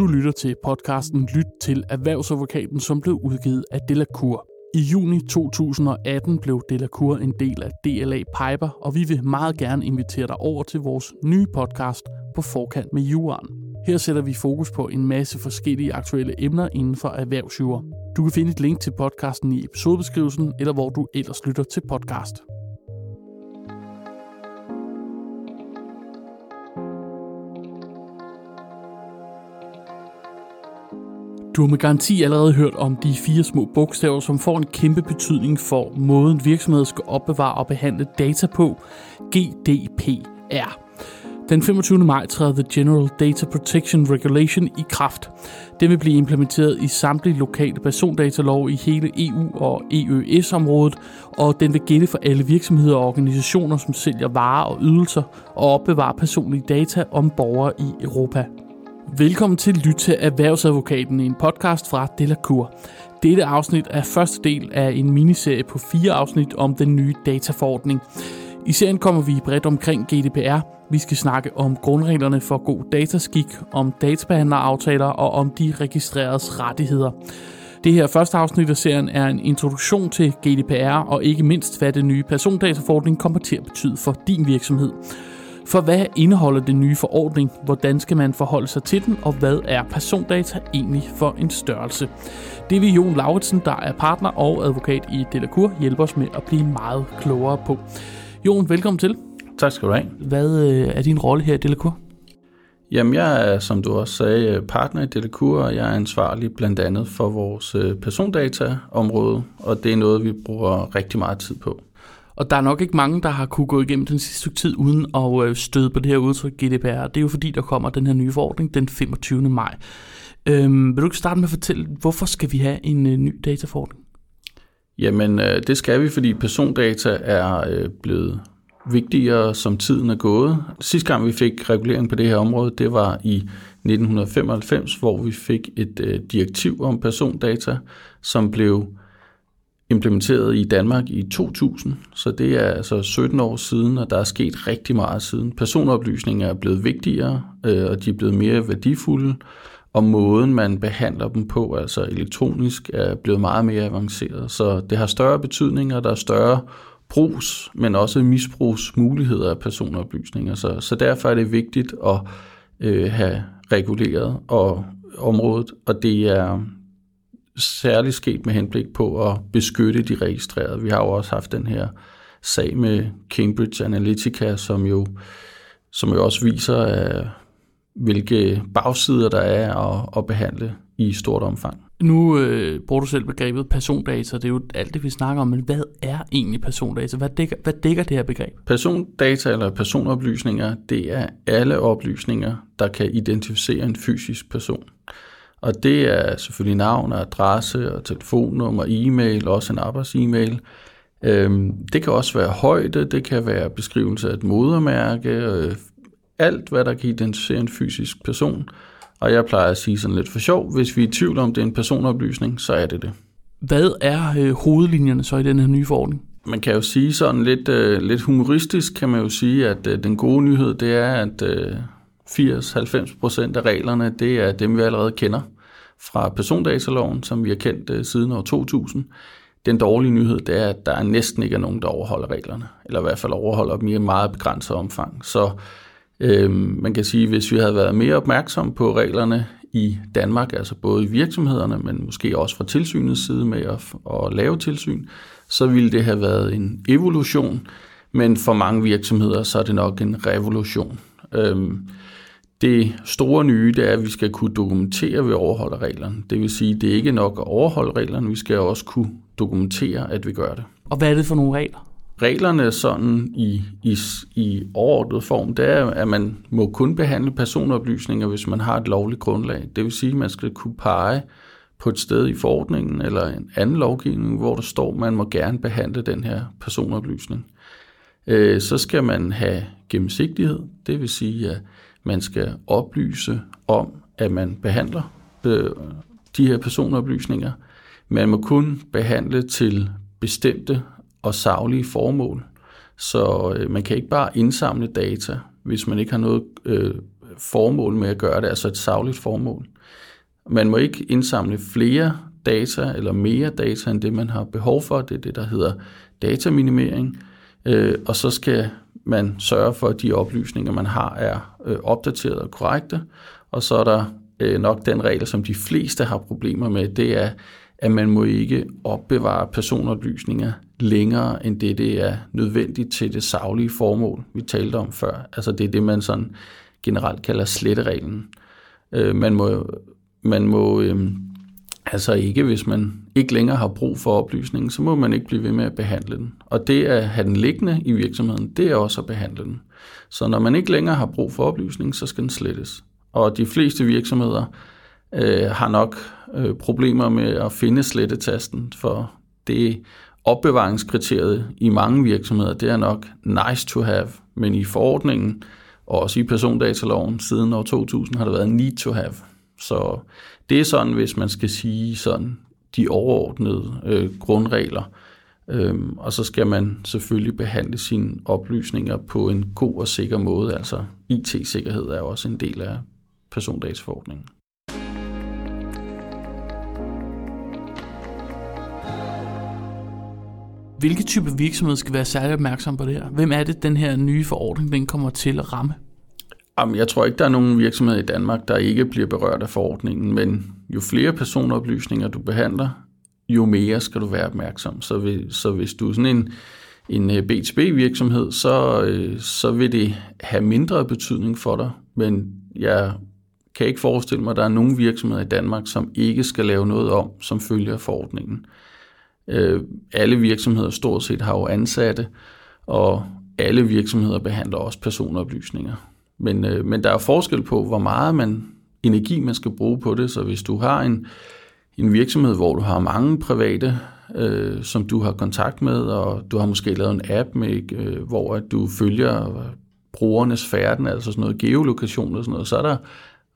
Du lytter til podcasten Lyt til Erhvervsadvokaten, som blev udgivet af Delacour. I juni 2018 blev Delacour en del af DLA Piper, og vi vil meget gerne invitere dig over til vores nye podcast på forkant med juraen. Her sætter vi fokus på en masse forskellige aktuelle emner inden for erhvervsjura. Du kan finde et link til podcasten i episodebeskrivelsen, eller hvor du ellers lytter til podcast. Du har med garanti allerede hørt om de fire små bogstaver, som får en kæmpe betydning for måden virksomheder skal opbevare og behandle data på, GDPR. Den 25. maj træder The General Data Protection Regulation i kraft. Det vil blive implementeret i samtlige lokale persondatalov i hele EU og EØS-området, og den vil gælde for alle virksomheder og organisationer, som sælger varer og ydelser og opbevarer personlige data om borgere i Europa. Velkommen til Lyt til Erhvervsadvokaten, en podcast fra Delacour. Dette afsnit er første del af en miniserie på fire afsnit om den nye dataforordning. I serien kommer vi bredt omkring GDPR. Vi skal snakke om grundreglerne for god dataskik, om databehandleraftaler og om de registreredes rettigheder. Det her første afsnit af serien er en introduktion til GDPR og ikke mindst, hvad den nye persondataforordning kommer til at betyde for din virksomhed. For hvad indeholder den nye forordning? Hvordan skal man forholde sig til den? Og hvad er persondata egentlig for en størrelse? Det vil Jon Lauritsen, der er partner og advokat i Delacour, hjælpe os med at blive meget klogere på. Jon, velkommen til. Tak skal du have. Hvad øh, er din rolle her i Delacour? Jamen, jeg er, som du også sagde, partner i Delacour, og jeg er ansvarlig blandt andet for vores øh, persondataområde, og det er noget, vi bruger rigtig meget tid på. Og der er nok ikke mange, der har kunne gå igennem den sidste stykke tid uden at øh, støde på det her udtryk GDPR. Det er jo fordi, der kommer den her nye forordning den 25. maj. Øhm, vil du ikke starte med at fortælle, hvorfor skal vi have en øh, ny dataforordning? Jamen, øh, det skal vi, fordi persondata er øh, blevet vigtigere, som tiden er gået. Sidste gang, vi fik regulering på det her område, det var i 1995, hvor vi fik et øh, direktiv om persondata, som blev implementeret i Danmark i 2000, så det er altså 17 år siden, og der er sket rigtig meget siden. Personoplysninger er blevet vigtigere, øh, og de er blevet mere værdifulde, og måden man behandler dem på, altså elektronisk, er blevet meget mere avanceret. Så det har større betydning, og der er større brugs, men også misbrugsmuligheder af personoplysninger. Så, så derfor er det vigtigt at øh, have reguleret og området, og det er, særligt sket med henblik på at beskytte de registrerede. Vi har jo også haft den her sag med Cambridge Analytica, som jo, som jo også viser, uh, hvilke bagsider der er at, at behandle i stort omfang. Nu øh, bruger du selv begrebet persondata, det er jo alt det, vi snakker om, men hvad er egentlig persondata? Hvad dækker, hvad dækker det her begreb? Persondata eller personoplysninger, det er alle oplysninger, der kan identificere en fysisk person. Og det er selvfølgelig navn og adresse og telefonnummer, e-mail, også en arbejds-e-mail. Øhm, det kan også være højde, det kan være beskrivelse af et modermærke, øh, alt hvad der kan identificere en fysisk person. Og jeg plejer at sige sådan lidt for sjov, hvis vi er i tvivl om, det er en personoplysning, så er det det. Hvad er øh, hovedlinjerne så i den her nye forordning? Man kan jo sige sådan lidt, øh, lidt humoristisk, kan man jo sige, at øh, den gode nyhed, det er, at øh, 80-90% af reglerne, det er dem, vi allerede kender fra persondataloven, som vi har kendt uh, siden år 2000. Den dårlige nyhed, det er, at der er næsten ikke er nogen, der overholder reglerne, eller i hvert fald overholder dem i en meget begrænset omfang. Så øh, man kan sige, hvis vi havde været mere opmærksom på reglerne i Danmark, altså både i virksomhederne, men måske også fra tilsynets side med at, at lave tilsyn, så ville det have været en evolution, men for mange virksomheder, så er det nok en revolution. Øhm, det store nye, det er, at vi skal kunne dokumentere, at vi overholder reglerne. Det vil sige, det er ikke nok at overholde reglerne, vi skal også kunne dokumentere, at vi gør det. Og hvad er det for nogle regler? Reglerne sådan i, i, i overordnet form, det er, at man må kun behandle personoplysninger, hvis man har et lovligt grundlag. Det vil sige, at man skal kunne pege på et sted i forordningen eller en anden lovgivning, hvor der står, at man må gerne behandle den her personoplysning. Øh, så skal man have gennemsigtighed, det vil sige, at man skal oplyse om, at man behandler øh, de her personoplysninger. Man må kun behandle til bestemte og savlige formål. Så øh, man kan ikke bare indsamle data, hvis man ikke har noget øh, formål med at gøre det, altså et savligt formål. Man må ikke indsamle flere data eller mere data end det, man har behov for. Det er det, der hedder dataminimering. Øh, og så skal man sørge for, at de oplysninger, man har, er øh, opdateret og korrekte. Og så er der øh, nok den regel, som de fleste har problemer med, det er, at man må ikke opbevare personoplysninger længere end det, det er nødvendigt til det savlige formål, vi talte om før. Altså det er det, man sådan generelt kalder slettereglen. Øh, man må, man må øh, altså ikke, hvis man ikke længere har brug for oplysningen, så må man ikke blive ved med at behandle den. Og det at have den liggende i virksomheden, det er også at behandle den. Så når man ikke længere har brug for oplysningen, så skal den slettes. Og de fleste virksomheder øh, har nok øh, problemer med at finde slettetasten, for det opbevaringskriteriet i mange virksomheder, det er nok nice to have, men i forordningen, og også i persondataloven siden år 2000, har det været need to have. Så det er sådan, hvis man skal sige sådan de overordnede øh, grundregler. Øhm, og så skal man selvfølgelig behandle sine oplysninger på en god og sikker måde. Altså IT-sikkerhed er også en del af persondataforordningen. Hvilke type virksomhed skal være særlig opmærksom på det her? Hvem er det, den her nye forordning den kommer til at ramme? Jamen, jeg tror ikke, der er nogen virksomhed i Danmark, der ikke bliver berørt af forordningen, men jo flere personoplysninger du behandler, jo mere skal du være opmærksom. Så, hvis, så hvis du er sådan en, en øh, B2B-virksomhed, så, øh, så vil det have mindre betydning for dig, men jeg kan ikke forestille mig, at der er nogen virksomheder i Danmark, som ikke skal lave noget om, som følger forordningen. Øh, alle virksomheder stort set har jo ansatte, og alle virksomheder behandler også personoplysninger. Men, øh, men der er forskel på, hvor meget man, energi man skal bruge på det. Så hvis du har en, en virksomhed, hvor du har mange private, øh, som du har kontakt med, og du har måske lavet en app, med, øh, hvor at du følger brugernes færden, altså sådan noget geolokation og sådan noget, så er der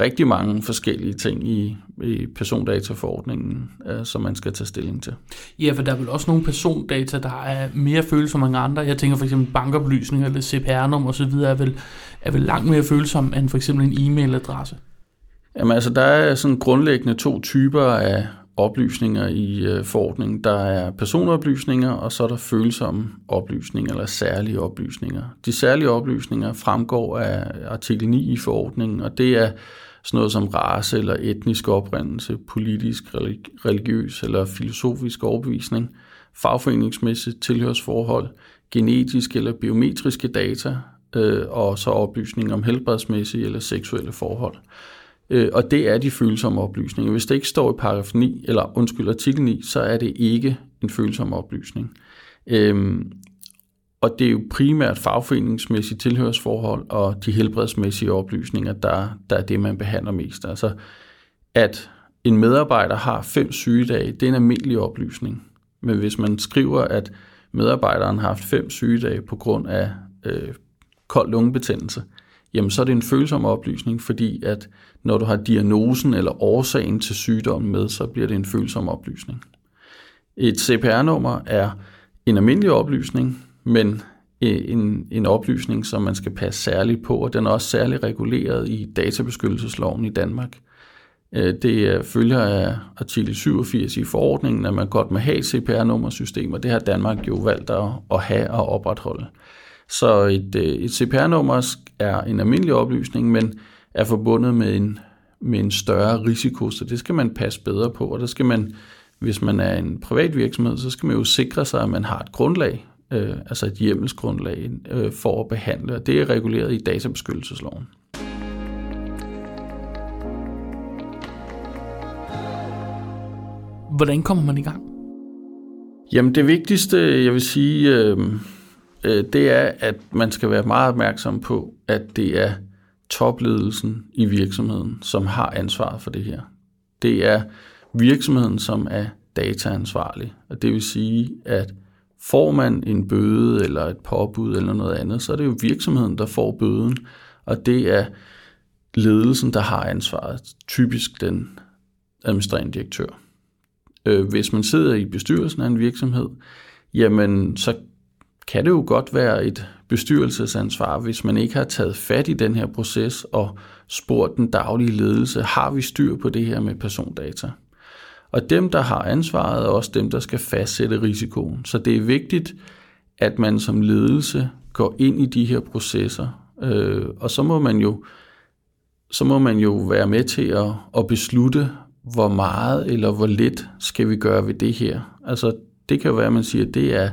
rigtig mange forskellige ting i, i persondataforordningen, øh, som man skal tage stilling til. Ja, for der er vel også nogle persondata, der er mere følsomme end andre. Jeg tænker for eksempel bankoplysninger eller CPR-nummer osv. Er vel, er vel langt mere følsomme end for eksempel en e-mailadresse. Jamen altså, der er sådan grundlæggende to typer af oplysninger i øh, forordningen. Der er personoplysninger, og så er der følsomme oplysninger eller særlige oplysninger. De særlige oplysninger fremgår af artikel 9 i forordningen, og det er sådan noget som race eller etnisk oprindelse, politisk, religiøs eller filosofisk overbevisning, fagforeningsmæssigt tilhørsforhold, genetiske eller biometriske data, øh, og så oplysning om helbredsmæssige eller seksuelle forhold. Øh, og det er de følsomme oplysninger. Hvis det ikke står i paragraf 9, eller undskyld, artikel 9, så er det ikke en følsom oplysning. Øhm, og det er jo primært fagforeningsmæssige tilhørsforhold og de helbredsmæssige oplysninger, der, der er det, man behandler mest. Altså, at en medarbejder har fem sygedage, det er en almindelig oplysning. Men hvis man skriver, at medarbejderen har haft fem sygedage på grund af øh, kold lungebetændelse, jamen så er det en følsom oplysning, fordi at når du har diagnosen eller årsagen til sygdommen med, så bliver det en følsom oplysning. Et CPR-nummer er en almindelig oplysning, men øh, en, en oplysning, som man skal passe særligt på, og den er også særligt reguleret i databeskyttelsesloven i Danmark. Øh, det øh, følger af artikel 87 i forordningen, at man godt må have CPR-nummersystem, og det har Danmark jo valgt at have og opretholde. Så et, et CPR-nummer er en almindelig oplysning, men er forbundet med en, med en større risiko, så det skal man passe bedre på, og der skal man, hvis man er en privat virksomhed, så skal man jo sikre sig, at man har et grundlag, øh, altså et hjemmelsgrundlag øh, for at behandle, og det er reguleret i databeskyttelsesloven. Hvordan kommer man i gang? Jamen det vigtigste, jeg vil sige, øh, øh, det er, at man skal være meget opmærksom på, at det er topledelsen i virksomheden, som har ansvaret for det her. Det er virksomheden, som er dataansvarlig. Og det vil sige, at får man en bøde eller et påbud eller noget andet, så er det jo virksomheden, der får bøden, og det er ledelsen, der har ansvaret. Typisk den administrerende direktør. Øh, hvis man sidder i bestyrelsen af en virksomhed, jamen så kan det jo godt være et bestyrelsesansvar, hvis man ikke har taget fat i den her proces og spurgt den daglige ledelse, har vi styr på det her med persondata? Og dem, der har ansvaret, er også dem, der skal fastsætte risikoen. Så det er vigtigt, at man som ledelse går ind i de her processer. Øh, og så må man jo så må man jo være med til at, at beslutte, hvor meget eller hvor lidt skal vi gøre ved det her. Altså, det kan jo være, at man siger, at det er,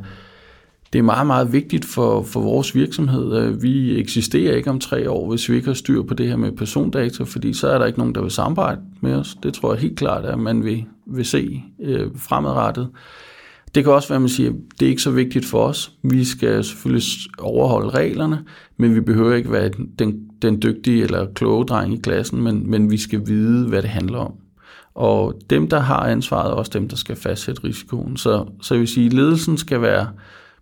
det er meget, meget vigtigt for, for vores virksomhed. Vi eksisterer ikke om tre år, hvis vi ikke har styr på det her med persondata, fordi så er der ikke nogen, der vil samarbejde med os. Det tror jeg helt klart, at man vil, vil se øh, fremadrettet. Det kan også være, at man siger, at det er ikke så vigtigt for os. Vi skal selvfølgelig overholde reglerne, men vi behøver ikke være den, den dygtige eller kloge dreng i klassen, men, men vi skal vide, hvad det handler om. Og dem, der har ansvaret, er også dem, der skal fastsætte risikoen. Så, så jeg vil sige, at ledelsen skal være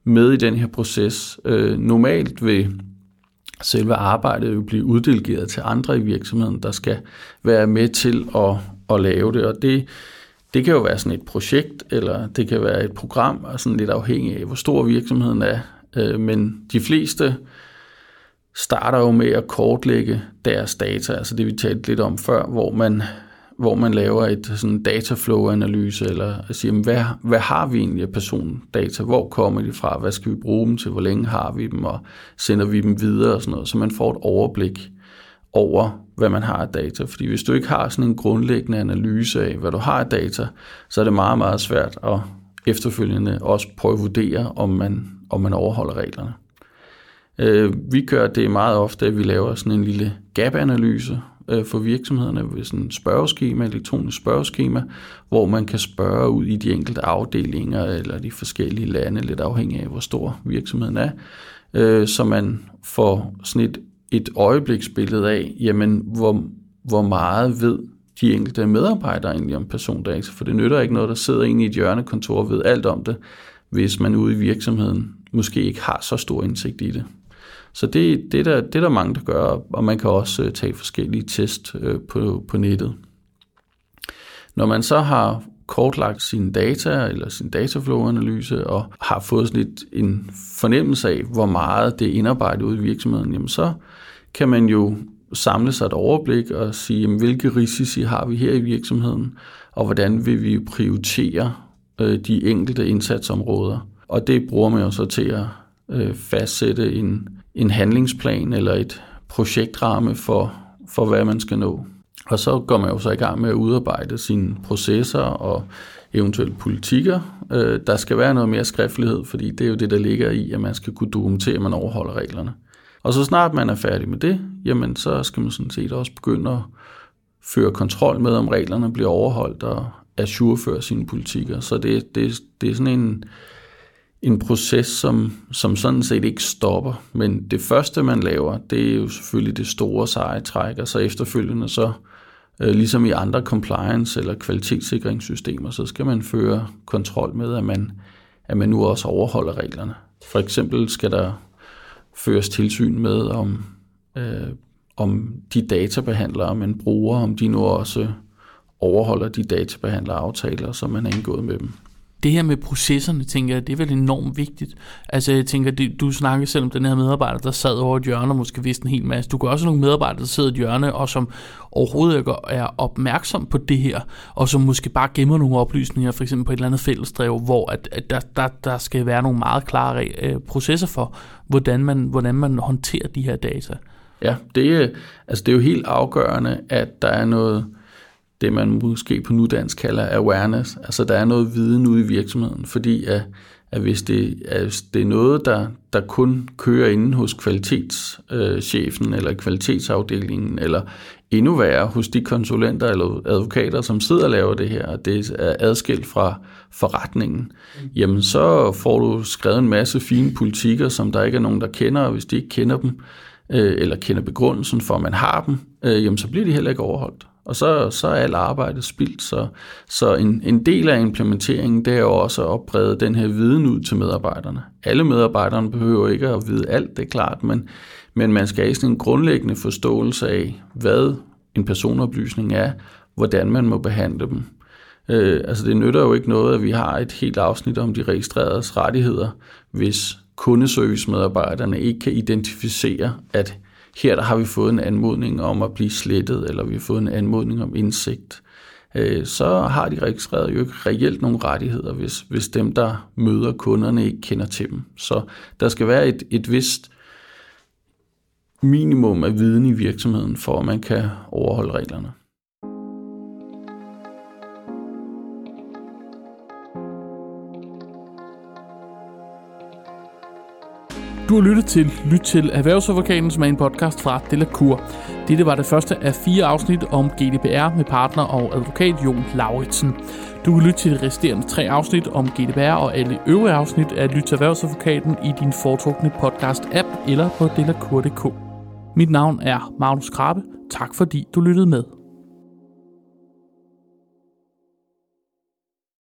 med i den her proces. Øh, normalt vil selve arbejdet jo blive uddelegeret til andre i virksomheden, der skal være med til at, at lave det. Og det, det kan jo være sådan et projekt, eller det kan være et program, og sådan lidt afhængig af, hvor stor virksomheden er. Øh, men de fleste starter jo med at kortlægge deres data, altså det vi talte lidt om før, hvor man hvor man laver et sådan dataflow-analyse, eller siger, hvad, hvad har vi egentlig af persondata, hvor kommer de fra, hvad skal vi bruge dem til, hvor længe har vi dem, og sender vi dem videre? Og sådan noget, så man får et overblik over, hvad man har af data. Fordi hvis du ikke har sådan en grundlæggende analyse af, hvad du har af data, så er det meget, meget svært at efterfølgende også prøve at vurdere, om man, om man overholder reglerne. Øh, vi gør det meget ofte, at vi laver sådan en lille gap-analyse, øh, for virksomhederne ved sådan et spørgeskema, elektronisk spørgeskema, hvor man kan spørge ud i de enkelte afdelinger eller de forskellige lande, lidt afhængig af, hvor stor virksomheden er, øh, så man får sådan et, et øjebliksbillede af, jamen, hvor, hvor meget ved de enkelte medarbejdere egentlig om persondata, for det nytter ikke noget, der sidder inde i et hjørnekontor og ved alt om det, hvis man ude i virksomheden måske ikke har så stor indsigt i det. Så det, det, er der, det er der mange, der gør, og man kan også øh, tage forskellige test øh, på, på nettet. Når man så har kortlagt sine data eller sin dataflow-analyse og har fået sådan lidt en fornemmelse af, hvor meget det er indarbejdet ude i virksomheden, jamen så kan man jo samle sig et overblik og sige, jamen, hvilke risici har vi her i virksomheden, og hvordan vil vi prioritere øh, de enkelte indsatsområder. Og det bruger man jo så til at øh, fastsætte en, en handlingsplan eller et projektramme for, for, hvad man skal nå. Og så går man jo så i gang med at udarbejde sine processer og eventuelle politikker. Øh, der skal være noget mere skriftlighed, fordi det er jo det, der ligger i, at man skal kunne dokumentere, at man overholder reglerne. Og så snart man er færdig med det, jamen så skal man sådan set også begynde at føre kontrol med, om reglerne bliver overholdt og ajourføre sine politikker. Så det, det, det er sådan en, en proces, som, som sådan set ikke stopper. Men det første, man laver, det er jo selvfølgelig det store seje træk, og så efterfølgende så, øh, ligesom i andre compliance- eller kvalitetssikringssystemer, så skal man føre kontrol med, at man, at man nu også overholder reglerne. For eksempel skal der føres tilsyn med, om, øh, om de databehandlere, man bruger, om de nu også overholder de databehandleraftaler, som man har indgået med dem det her med processerne, tænker jeg, det er vel enormt vigtigt. Altså jeg tænker, det, du snakker selv om den her medarbejder, der sad over et hjørne og måske vidste en hel masse. Du kan også have nogle medarbejdere, der sidder i et hjørne, og som overhovedet ikke er opmærksom på det her, og som måske bare gemmer nogle oplysninger, for eksempel på et eller andet fællesdrev, hvor at, at der, der, der skal være nogle meget klare øh, processer for, hvordan man, hvordan man håndterer de her data. Ja, det, øh, altså det er jo helt afgørende, at der er noget det, man måske på nudansk kalder awareness. Altså, der er noget viden ude i virksomheden, fordi at, at hvis det, at det er noget, der, der kun kører inde hos kvalitetschefen øh, eller kvalitetsafdelingen, eller endnu værre hos de konsulenter eller advokater, som sidder og laver det her, og det er adskilt fra forretningen, jamen så får du skrevet en masse fine politikker, som der ikke er nogen, der kender, og hvis de ikke kender dem, øh, eller kender begrundelsen for, at man har dem, øh, jamen så bliver de heller ikke overholdt. Og så, så er alt arbejdet spildt. Så, så en, en del af implementeringen, det er jo også at opbrede den her viden ud til medarbejderne. Alle medarbejderne behøver ikke at vide alt, det er klart, men, men man skal have sådan en grundlæggende forståelse af, hvad en personoplysning er, hvordan man må behandle dem. Øh, altså det nytter jo ikke noget, at vi har et helt afsnit om de registreredes rettigheder, hvis kundeservicemedarbejderne ikke kan identificere, at her der har vi fået en anmodning om at blive slettet, eller vi har fået en anmodning om indsigt, øh, så har de registreret jo ikke reelt nogle rettigheder, hvis, hvis dem, der møder kunderne, ikke kender til dem. Så der skal være et, et vist minimum af viden i virksomheden, for at man kan overholde reglerne. Du har lyttet til Lyt til Erhvervsadvokaten, som er en podcast fra Delacour. Dette var det første af fire afsnit om GDPR med partner og advokat Jon Lauritsen. Du kan lytte til de resterende tre afsnit om GDPR og alle øvrige afsnit af Lyt til Erhvervsadvokaten i din foretrukne podcast-app eller på delacour.dk. Mit navn er Magnus Krabbe. Tak fordi du lyttede med.